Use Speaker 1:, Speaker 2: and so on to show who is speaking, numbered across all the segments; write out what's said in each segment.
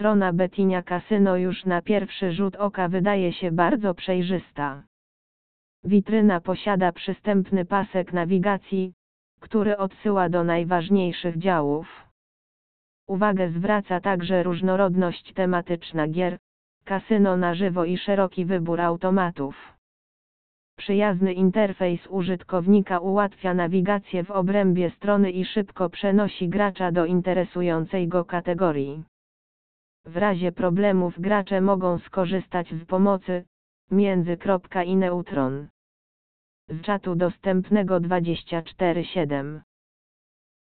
Speaker 1: Strona Betinia Casino już na pierwszy rzut oka wydaje się bardzo przejrzysta. Witryna posiada przystępny pasek nawigacji, który odsyła do najważniejszych działów. Uwagę zwraca także różnorodność tematyczna gier, kasyno na żywo i szeroki wybór automatów. Przyjazny interfejs użytkownika ułatwia nawigację w obrębie strony i szybko przenosi gracza do interesującej go kategorii. W razie problemów gracze mogą skorzystać z pomocy, między i neutron. Z czatu dostępnego 24/7.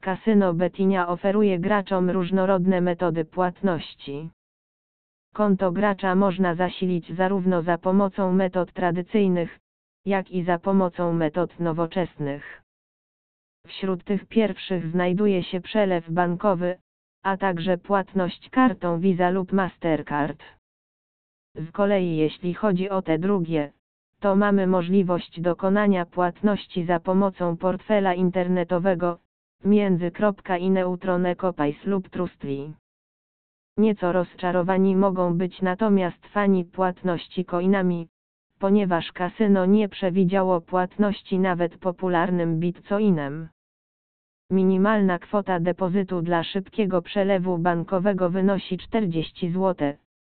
Speaker 1: Kasyno Betinia oferuje graczom różnorodne metody płatności. Konto gracza można zasilić zarówno za pomocą metod tradycyjnych, jak i za pomocą metod nowoczesnych. Wśród tych pierwszych znajduje się przelew bankowy, a także płatność kartą Visa lub Mastercard. Z kolei jeśli chodzi o te drugie, to mamy możliwość dokonania płatności za pomocą portfela internetowego, między i neutron Ecopais lub Trustly. Nieco rozczarowani mogą być natomiast fani płatności coinami, ponieważ kasyno nie przewidziało płatności nawet popularnym bitcoinem. Minimalna kwota depozytu dla szybkiego przelewu bankowego wynosi 40 zł,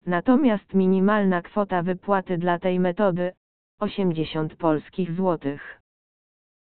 Speaker 1: natomiast minimalna kwota wypłaty dla tej metody 80 polskich złotych.